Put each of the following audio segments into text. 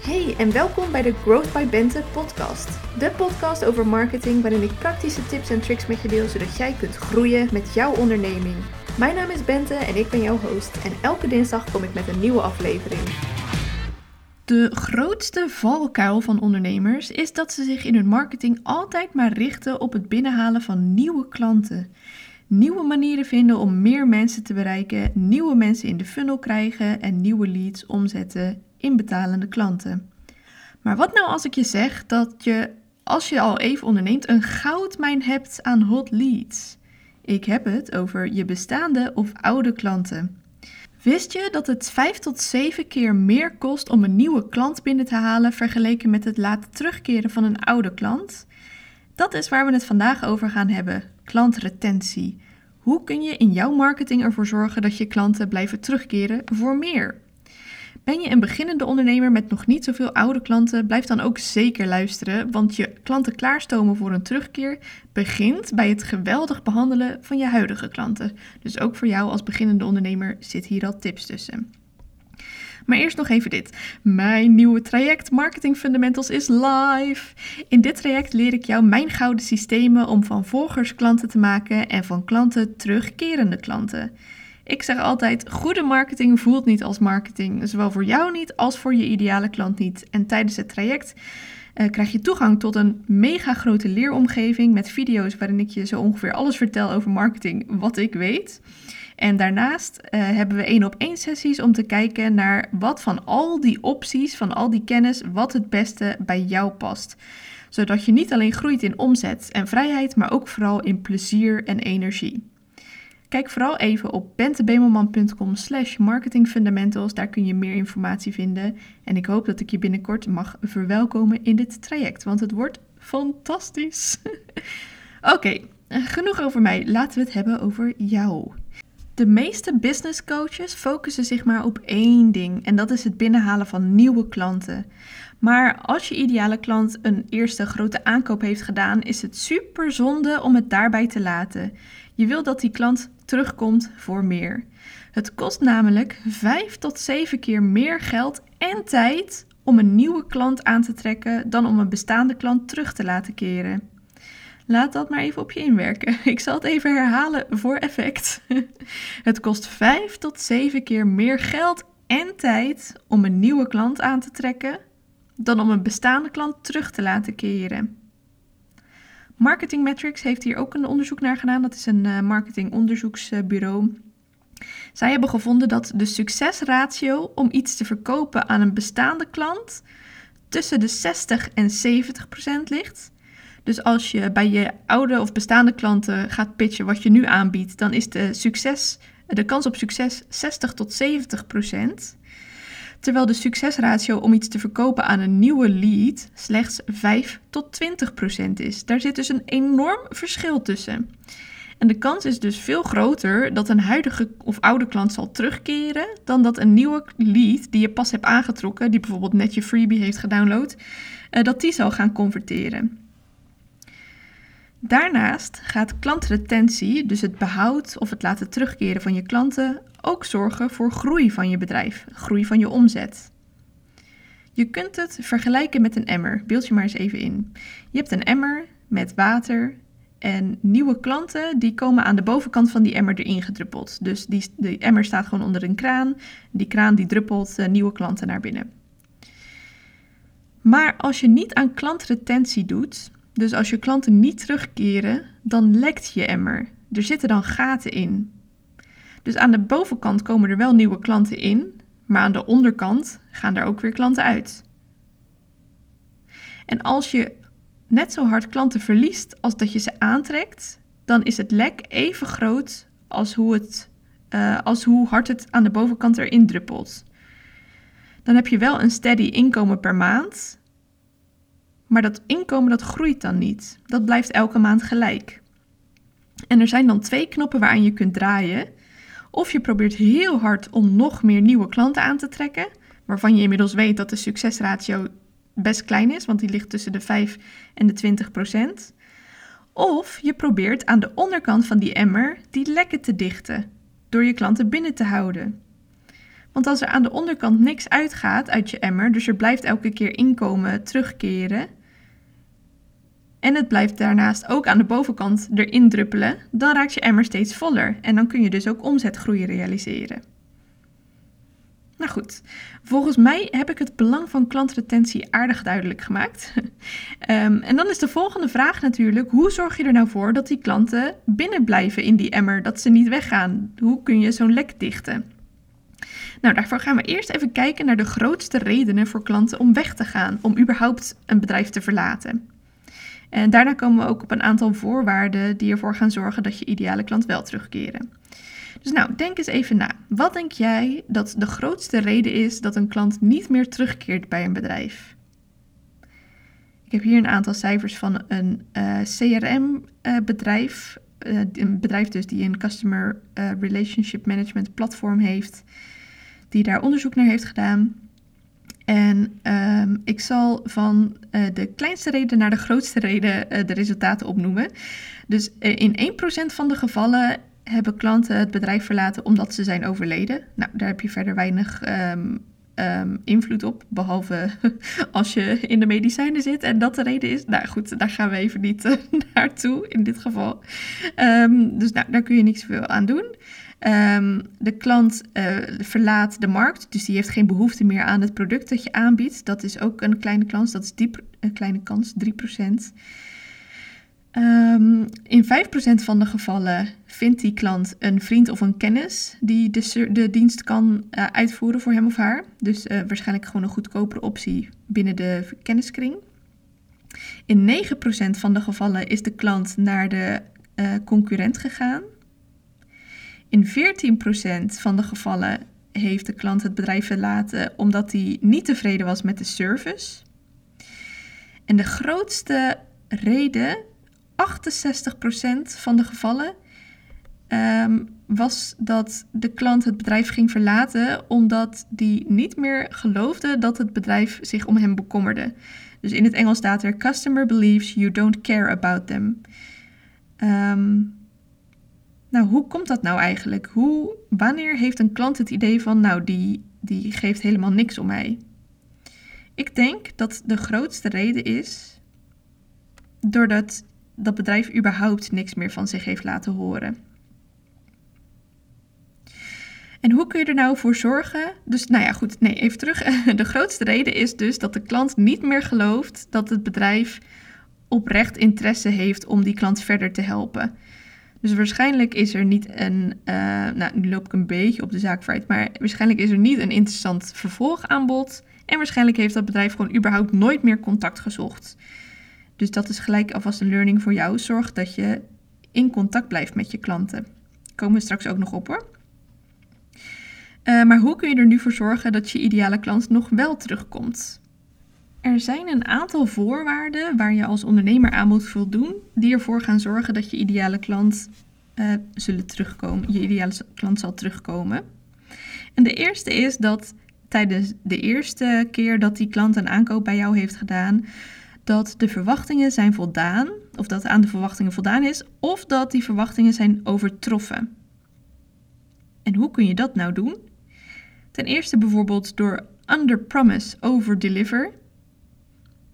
Hey en welkom bij de Growth by Bente podcast. De podcast over marketing waarin ik praktische tips en tricks met je deel zodat jij kunt groeien met jouw onderneming. Mijn naam is Bente en ik ben jouw host en elke dinsdag kom ik met een nieuwe aflevering. De grootste valkuil van ondernemers is dat ze zich in hun marketing altijd maar richten op het binnenhalen van nieuwe klanten. Nieuwe manieren vinden om meer mensen te bereiken, nieuwe mensen in de funnel krijgen en nieuwe leads omzetten in betalende klanten. Maar wat nou als ik je zeg dat je, als je al even onderneemt, een goudmijn hebt aan hot leads? Ik heb het over je bestaande of oude klanten. Wist je dat het 5 tot 7 keer meer kost om een nieuwe klant binnen te halen vergeleken met het laten terugkeren van een oude klant? Dat is waar we het vandaag over gaan hebben: klantretentie. Hoe kun je in jouw marketing ervoor zorgen dat je klanten blijven terugkeren voor meer? Ben je een beginnende ondernemer met nog niet zoveel oude klanten? Blijf dan ook zeker luisteren, want je klanten klaarstomen voor een terugkeer begint bij het geweldig behandelen van je huidige klanten. Dus ook voor jou als beginnende ondernemer zit hier al tips tussen. Maar eerst nog even dit. Mijn nieuwe traject Marketing Fundamentals is live. In dit traject leer ik jou mijn gouden systemen om van volgers klanten te maken en van klanten terugkerende klanten. Ik zeg altijd: goede marketing voelt niet als marketing. Zowel voor jou niet als voor je ideale klant niet. En tijdens het traject uh, krijg je toegang tot een mega grote leeromgeving met video's waarin ik je zo ongeveer alles vertel over marketing wat ik weet. En daarnaast uh, hebben we één op één sessies om te kijken naar wat van al die opties, van al die kennis, wat het beste bij jou past. Zodat je niet alleen groeit in omzet en vrijheid, maar ook vooral in plezier en energie. Kijk vooral even op bentebemelman.com slash marketingfundamentals. Daar kun je meer informatie vinden. En ik hoop dat ik je binnenkort mag verwelkomen in dit traject, want het wordt fantastisch. Oké, genoeg over mij. Laten we het hebben over jou. De meeste business coaches focussen zich maar op één ding en dat is het binnenhalen van nieuwe klanten. Maar als je ideale klant een eerste grote aankoop heeft gedaan, is het super zonde om het daarbij te laten. Je wil dat die klant terugkomt voor meer. Het kost namelijk 5 tot 7 keer meer geld en tijd om een nieuwe klant aan te trekken dan om een bestaande klant terug te laten keren. Laat dat maar even op je inwerken. Ik zal het even herhalen voor effect. Het kost 5 tot 7 keer meer geld en tijd om een nieuwe klant aan te trekken dan om een bestaande klant terug te laten keren. Marketing Metrics heeft hier ook een onderzoek naar gedaan. Dat is een uh, marketingonderzoeksbureau. Zij hebben gevonden dat de succesratio om iets te verkopen aan een bestaande klant tussen de 60 en 70 procent ligt. Dus als je bij je oude of bestaande klanten gaat pitchen wat je nu aanbiedt, dan is de, succes, de kans op succes 60 tot 70 procent terwijl de succesratio om iets te verkopen aan een nieuwe lead slechts 5 tot 20 procent is. Daar zit dus een enorm verschil tussen. En de kans is dus veel groter dat een huidige of oude klant zal terugkeren dan dat een nieuwe lead die je pas hebt aangetrokken, die bijvoorbeeld net je freebie heeft gedownload, eh, dat die zal gaan converteren. Daarnaast gaat klantretentie, dus het behoud of het laten terugkeren van je klanten, ook zorgen voor groei van je bedrijf, groei van je omzet. Je kunt het vergelijken met een emmer. Beeld je maar eens even in. Je hebt een emmer met water en nieuwe klanten die komen aan de bovenkant van die emmer erin gedruppeld. Dus die, die emmer staat gewoon onder een kraan. Die kraan die druppelt uh, nieuwe klanten naar binnen. Maar als je niet aan klantretentie doet, dus als je klanten niet terugkeren, dan lekt je emmer. Er zitten dan gaten in. Dus aan de bovenkant komen er wel nieuwe klanten in, maar aan de onderkant gaan er ook weer klanten uit. En als je net zo hard klanten verliest als dat je ze aantrekt, dan is het lek even groot als hoe, het, uh, als hoe hard het aan de bovenkant erin druppelt. Dan heb je wel een steady inkomen per maand, maar dat inkomen dat groeit dan niet. Dat blijft elke maand gelijk. En er zijn dan twee knoppen waaraan je kunt draaien. Of je probeert heel hard om nog meer nieuwe klanten aan te trekken, waarvan je inmiddels weet dat de succesratio best klein is, want die ligt tussen de 5 en de 20 procent. Of je probeert aan de onderkant van die emmer die lekken te dichten, door je klanten binnen te houden. Want als er aan de onderkant niks uitgaat uit je emmer, dus er blijft elke keer inkomen terugkeren, en het blijft daarnaast ook aan de bovenkant erin druppelen, dan raakt je emmer steeds voller en dan kun je dus ook omzetgroei realiseren. Nou goed, volgens mij heb ik het belang van klantretentie aardig duidelijk gemaakt. Ehm, en dan is de volgende vraag natuurlijk: hoe zorg je er nou voor dat die klanten binnen blijven in die emmer, dat ze niet weggaan? Hoe kun je zo'n lek dichten? Nou, daarvoor gaan we eerst even kijken naar de grootste redenen voor klanten om weg te gaan, om überhaupt een bedrijf te verlaten. En daarna komen we ook op een aantal voorwaarden die ervoor gaan zorgen dat je ideale klant wel terugkeren. Dus nou, denk eens even na. Wat denk jij dat de grootste reden is dat een klant niet meer terugkeert bij een bedrijf? Ik heb hier een aantal cijfers van een eh, CRM-bedrijf. Uh, eh, een bedrijf dus die een Customer Relationship Management platform heeft, die daar onderzoek naar heeft gedaan. En ehm, ik zal van uh, de kleinste reden naar de grootste reden uh, de resultaten opnoemen. Dus uh, in 1% van de gevallen hebben klanten het bedrijf verlaten omdat ze zijn overleden. Nou, daar heb je verder weinig um, um, invloed op, behalve als je in de medicijnen zit en dat de reden is. Nou goed, daar gaan we even niet naartoe in dit geval. dus nou, daar kun je niks veel aan doen. Um, de klant uh, verlaat de markt, dus die heeft geen behoefte meer aan het product dat je aanbiedt. Dat is ook een kleine kans, dat is een kleine kans, 3%. Um, in 5% van de gevallen vindt die klant een vriend of een kennis die de, de dienst kan uh, uitvoeren voor hem of haar. Dus uh, waarschijnlijk gewoon een goedkopere optie binnen de kenniskring. In 9% van de gevallen is de klant naar de uh, concurrent gegaan. In 14% van de gevallen heeft de klant het bedrijf verlaten omdat hij niet tevreden was met de service. En de grootste reden, 68% van de gevallen, um, was dat de klant het bedrijf ging verlaten omdat die niet meer geloofde dat het bedrijf zich om hem bekommerde. Dus in het Engels staat er: Customer believes you don't care about them. Um, nou, hoe komt dat nou eigenlijk? Hoe, wanneer heeft een klant het idee van, nou, die, die geeft helemaal niks om mij? Ik denk dat de grootste reden is doordat dat bedrijf überhaupt niks meer van zich heeft laten horen. En hoe kun je er nou voor zorgen? Dus, nou ja, goed, nee, even terug. De grootste reden is dus dat de klant niet meer gelooft dat het bedrijf oprecht interesse heeft om die klant verder te helpen. Dus waarschijnlijk is er niet een, uh, nou nu loop ik een beetje op de zaak vooruit, maar waarschijnlijk is er niet een interessant vervolgaanbod. En waarschijnlijk heeft dat bedrijf gewoon überhaupt nooit meer contact gezocht. Dus dat is gelijk alvast een learning voor jou. Zorg dat je in contact blijft met je klanten. komen we straks ook nog op hoor. Uh, maar hoe kun je er nu voor zorgen dat je ideale klant nog wel terugkomt? Er zijn een aantal voorwaarden waar je als ondernemer aan moet voldoen, die ervoor gaan zorgen dat je ideale klant uh, zullen terugkomen. Je ideale klant zal terugkomen. En de eerste is dat tijdens de eerste keer dat die klant een aankoop bij jou heeft gedaan, dat de verwachtingen zijn voldaan, of dat aan de verwachtingen voldaan is, of dat die verwachtingen zijn overtroffen. En hoe kun je dat nou doen? Ten eerste bijvoorbeeld door under promise over deliver.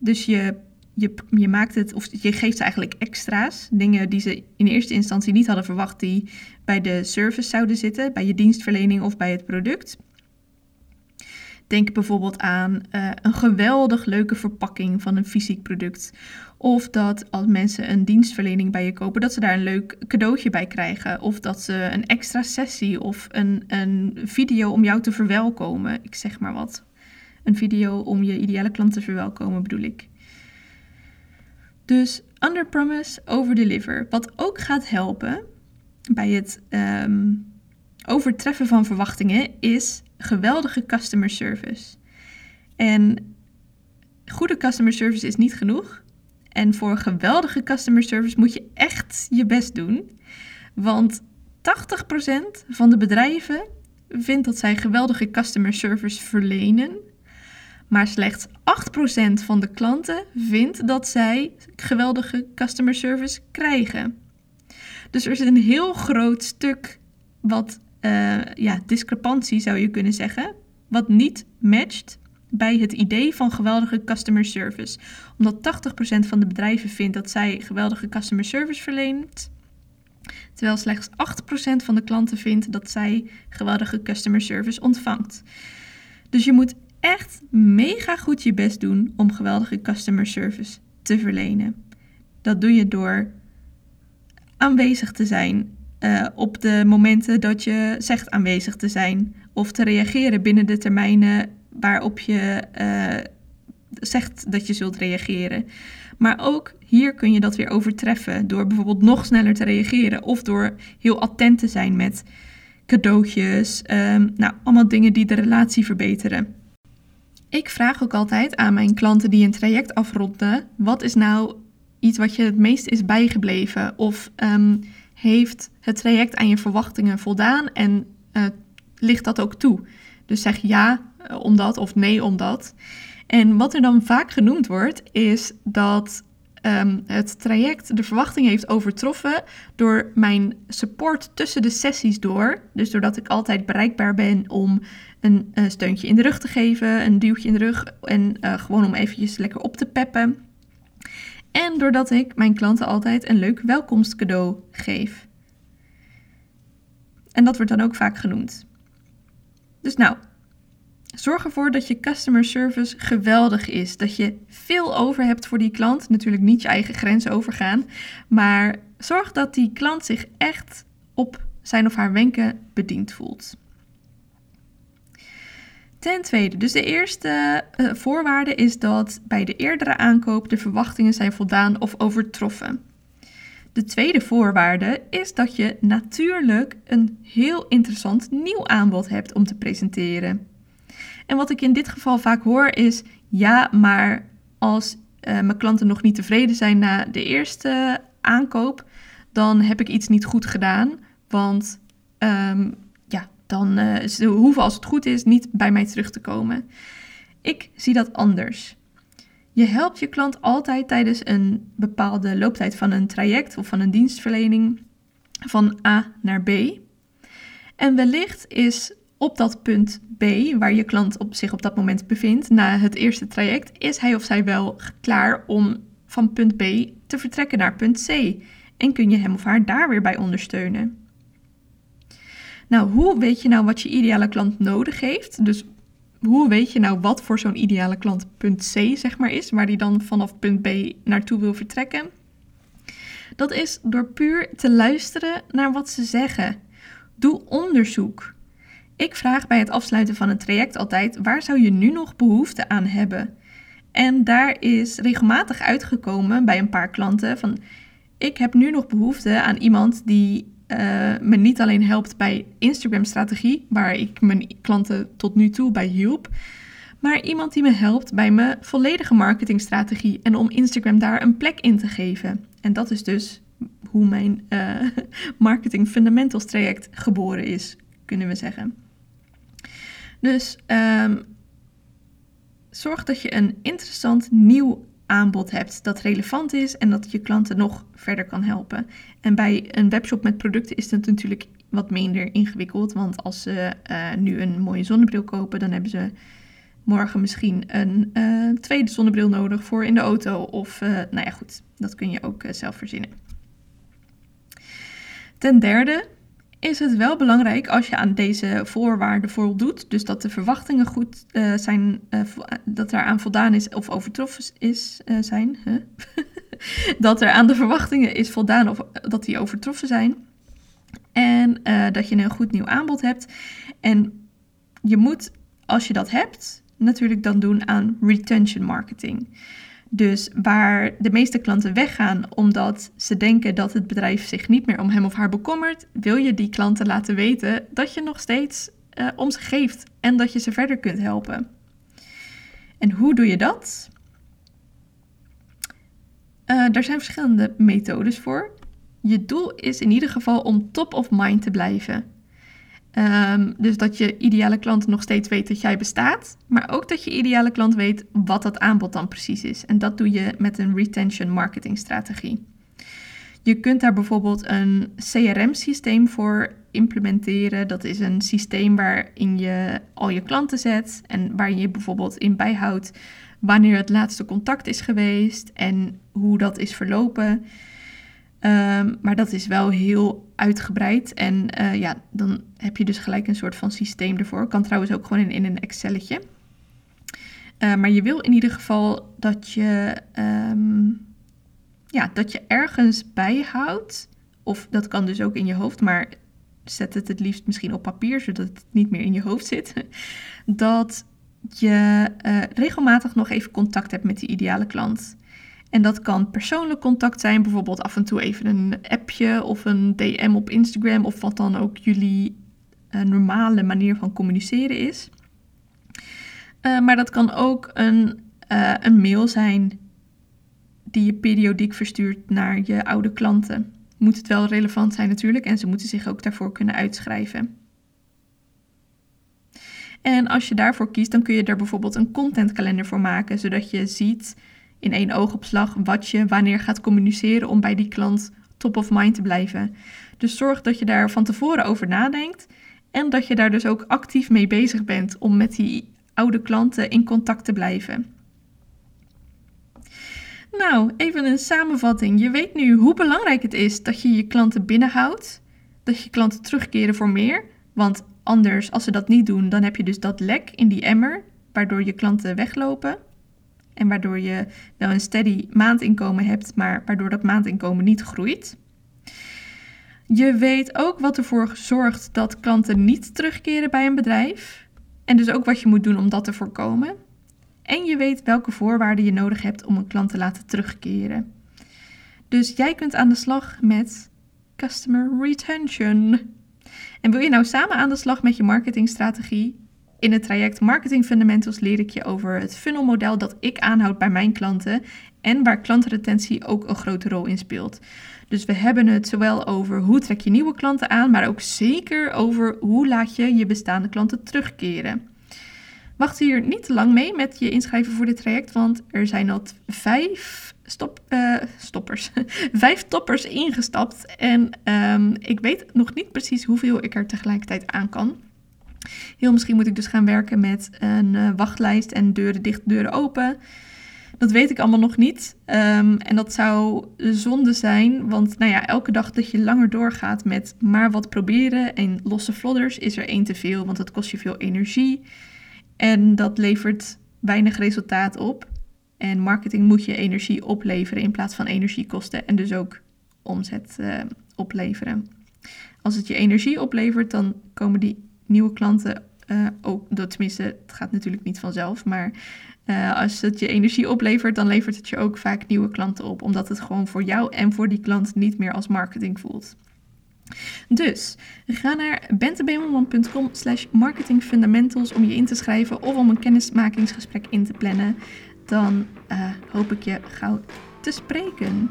Dus je, je, je maakt het, of je geeft ze eigenlijk extra's. Dingen die ze in eerste instantie niet hadden verwacht, die bij de service zouden zitten, bij je dienstverlening of bij het product. Denk bijvoorbeeld aan uh, een geweldig leuke verpakking van een fysiek product. Of dat als mensen een dienstverlening bij je kopen, dat ze daar een leuk cadeautje bij krijgen. Of dat ze een extra sessie of een, een video om jou te verwelkomen. Ik zeg maar wat. Een video om je ideale klant te verwelkomen, bedoel ik. Dus under promise, over deliver. Wat ook gaat helpen bij het um, overtreffen van verwachtingen is geweldige customer service. En goede customer service is niet genoeg. En voor geweldige customer service moet je echt je best doen. Want 80% van de bedrijven vindt dat zij geweldige customer service verlenen. Maar slechts 8% van de klanten vindt dat zij geweldige customer service krijgen. Dus er is een heel groot stuk wat uh, ja, discrepantie, zou je kunnen zeggen, wat niet matcht bij het idee van geweldige customer service. Omdat 80% van de bedrijven vindt dat zij geweldige customer service verleent, terwijl slechts 8% van de klanten vindt dat zij geweldige customer service ontvangt. Dus je moet echt mega goed je best doen om geweldige customer service te verlenen. Dat doe je door aanwezig te zijn uh, op de momenten dat je zegt aanwezig te zijn. Of te reageren binnen de termijnen waarop je uh, zegt dat je zult reageren. Maar ook hier kun je dat weer overtreffen door bijvoorbeeld nog sneller te reageren of door heel attent te zijn met cadeautjes. Um, nou, allemaal dingen die de relatie verbeteren. Ik vraag ook altijd aan mijn klanten die een traject afronden: wat is nou iets wat je het meest is bijgebleven? Of um, heeft het traject aan je verwachtingen voldaan en uh, ligt dat ook toe? Dus zeg ja eh, omdat of nee omdat. En wat er dan vaak genoemd wordt, is dat um, het traject de verwachting heeft overtroffen door mijn support tussen de sessies door. Dus doordat ik altijd bereikbaar ben om een steuntje in de rug te geven, een duwtje in de rug en uh, gewoon om eventjes lekker op te peppen. En doordat ik mijn klanten altijd een leuk welkomstcadeau geef. En dat wordt dan ook vaak genoemd. Dus nou, zorg ervoor dat je customer service geweldig is. Dat je veel over hebt voor die klant. Natuurlijk niet je eigen grens overgaan. Maar zorg dat die klant zich echt op zijn of haar wenken bediend voelt. Ten tweede, dus de eerste uh, voorwaarde is dat bij de eerdere aankoop de verwachtingen zijn voldaan of overtroffen. De tweede voorwaarde is dat je natuurlijk een heel interessant nieuw aanbod hebt om te presenteren. En wat ik in dit geval vaak hoor is: ja, maar als uh, mijn klanten nog niet tevreden zijn na de eerste aankoop, dan heb ik iets niet goed gedaan. Want um, dan uh, ze hoeven als het goed is niet bij mij terug te komen. Ik zie dat anders. Je helpt je klant altijd tijdens een bepaalde looptijd van een traject of van een dienstverlening van A naar B. En wellicht is op dat punt B, waar je klant op zich op dat moment bevindt, na het eerste traject, is hij of zij wel klaar om van punt B te vertrekken naar punt C. En kun je hem of haar daar weer bij ondersteunen. Nou, hoe weet je nou wat je ideale klant nodig heeft? Dus hoe weet je nou wat voor zo'n ideale klant punt C zeg maar is, waar die dan vanaf punt B naartoe wil vertrekken? Dat is door puur te luisteren naar wat ze zeggen. Doe onderzoek. Ik vraag bij het afsluiten van een traject altijd: waar zou je nu nog behoefte aan hebben? En daar is regelmatig uitgekomen bij een paar klanten van: ik heb nu nog behoefte aan iemand die uh, me niet alleen helpt bij Instagram-strategie, waar ik mijn klanten tot nu toe bij hielp, maar iemand die me helpt bij mijn volledige marketingstrategie en om Instagram daar een plek in te geven. En dat is dus hoe mijn uh, marketing fundamentals traject geboren is, kunnen we zeggen. Dus um, zorg dat je een interessant nieuw aanbod hebt dat relevant is en dat je klanten nog verder kan helpen. En bij een webshop met producten is het natuurlijk wat minder ingewikkeld, want als ze uh, nu een mooie zonnebril kopen, dan hebben ze morgen misschien een uh, tweede zonnebril nodig voor in de auto. Of, uh, nou ja, goed, dat kun je ook zelf verzinnen. Ten derde, is het wel belangrijk als je aan deze voorwaarden voldoet, dus dat de verwachtingen goed uh, zijn, uh, dat er aan voldaan is of overtroffen is, zijn, dat er aan de verwachtingen is voldaan of dat die overtroffen zijn. En dat je een goed nieuw aanbod hebt. En je moet, als je dat hebt, natuurlijk dan doen aan retention marketing. Dus waar de meeste klanten weggaan omdat ze denken dat het bedrijf zich niet meer om hem of haar bekommert, wil je die klanten laten weten dat je nog steeds uh, om ze geeft en dat je ze verder kunt helpen. En hoe doe je dat? Uh, er zijn verschillende methodes voor. Je doel is in ieder geval om top of mind te blijven. Um, dus dat je ideale klant nog steeds weet dat jij bestaat, maar ook dat je ideale klant weet wat dat aanbod dan precies is. En dat doe je met een retention marketing strategie. Je kunt daar bijvoorbeeld een CRM-systeem voor implementeren. Dat is een systeem waarin je al je klanten zet en waar je bijvoorbeeld in bijhoudt wanneer het laatste contact is geweest en hoe dat is verlopen. Ehm, maar dat is wel heel uitgebreid. En uh, ja, dan heb je dus gelijk een soort van systeem ervoor. Kan trouwens ook gewoon in, een Excelletje. Uh, maar je wil in ieder geval dat je, um, ja, dat je ergens bijhoudt. Of dat kan dus ook in je hoofd, maar zet het het liefst misschien op papier, zodat het niet meer in je hoofd zit. Dat je uh, regelmatig nog even contact hebt met die ideale klant. En dat kan persoonlijk contact zijn, bijvoorbeeld af en toe even een appje of een DM op Instagram, of wat dan ook jullie uh, normale manier van communiceren is. Uh, maar dat kan ook een, uh, een mail zijn die je periodiek verstuurt naar je oude klanten. Moet het wel relevant zijn natuurlijk en ze moeten zich ook daarvoor kunnen uitschrijven. En als je daarvoor kiest, dan kun je er bijvoorbeeld een contentkalender voor maken, zodat je ziet in één oogopslag wat je wanneer gaat communiceren om bij die klant top of mind te blijven. Dus zorg dat je daar van tevoren over nadenkt en dat je daar dus ook actief mee bezig bent om met die oude klanten in contact te blijven. Nou, even een samenvatting. Je weet nu hoe belangrijk het is dat je je klanten binnenhoudt, dat je klanten terugkeren voor meer, want anders, als ze dat niet doen, dan heb je dus dat lek in die emmer, waardoor je klanten weglopen. En waardoor je wel een steady maandinkomen hebt, maar waardoor dat maandinkomen niet groeit. Je weet ook wat ervoor zorgt dat klanten niet terugkeren bij een bedrijf. En dus ook wat je moet doen om dat te voorkomen. En je weet welke voorwaarden je nodig hebt om een klant te laten terugkeren. Dus jij kunt aan de slag met customer retention. En wil je nou samen aan de slag met je marketingstrategie? In het traject Marketing Fundamentals leer ik je over het funnelmodel dat ik aanhoud bij mijn klanten en waar klantretentie ook een grote rol in speelt. Dus we hebben het zowel over hoe trek je nieuwe klanten aan, maar ook zeker over hoe laat je je bestaande klanten terugkeren. Wacht hier niet te lang mee met je inschrijven voor dit traject, want er zijn al vijf stop, uh, stoppers, vijf toppers ingestapt. En um, ik weet nog niet precies hoeveel ik er tegelijkertijd aan kan. Heel misschien moet ik dus gaan werken met een uh, wachtlijst en deuren dicht, deuren open. Dat weet ik allemaal nog niet. Um, en dat zou zonde zijn, want nou ja, elke dag dat je langer doorgaat met maar wat proberen en losse vlodders is er één te veel, want dat kost je veel energie en dat levert weinig resultaat op. En marketing moet je energie opleveren in plaats van energie kosten en dus ook omzet uh, opleveren. Als het je energie oplevert, dan komen die nieuwe klanten uh, ook, tenminste, het gaat natuurlijk niet vanzelf, maar uh, als het je energie oplevert, dan levert het je ook vaak nieuwe klanten op, omdat het gewoon voor jou en voor die klant niet meer als marketing voelt. Dus ga naar bentebemelman.com slash marketingfundamentals om je in te schrijven of om een kennismakingsgesprek in te plannen. Dan uh, hoop ik je gauw te spreken.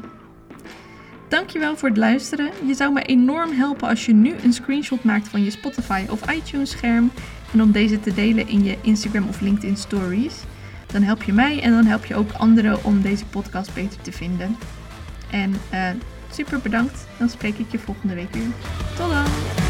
Dankjewel voor het luisteren. Je zou me enorm helpen als je nu een screenshot maakt van je Spotify of iTunes scherm en om deze te delen in je Instagram of LinkedIn stories. Dan help je mij en dan help je ook anderen om deze podcast beter te vinden. En uh, super bedankt. Dan spreek ik je volgende week weer. Tot dan!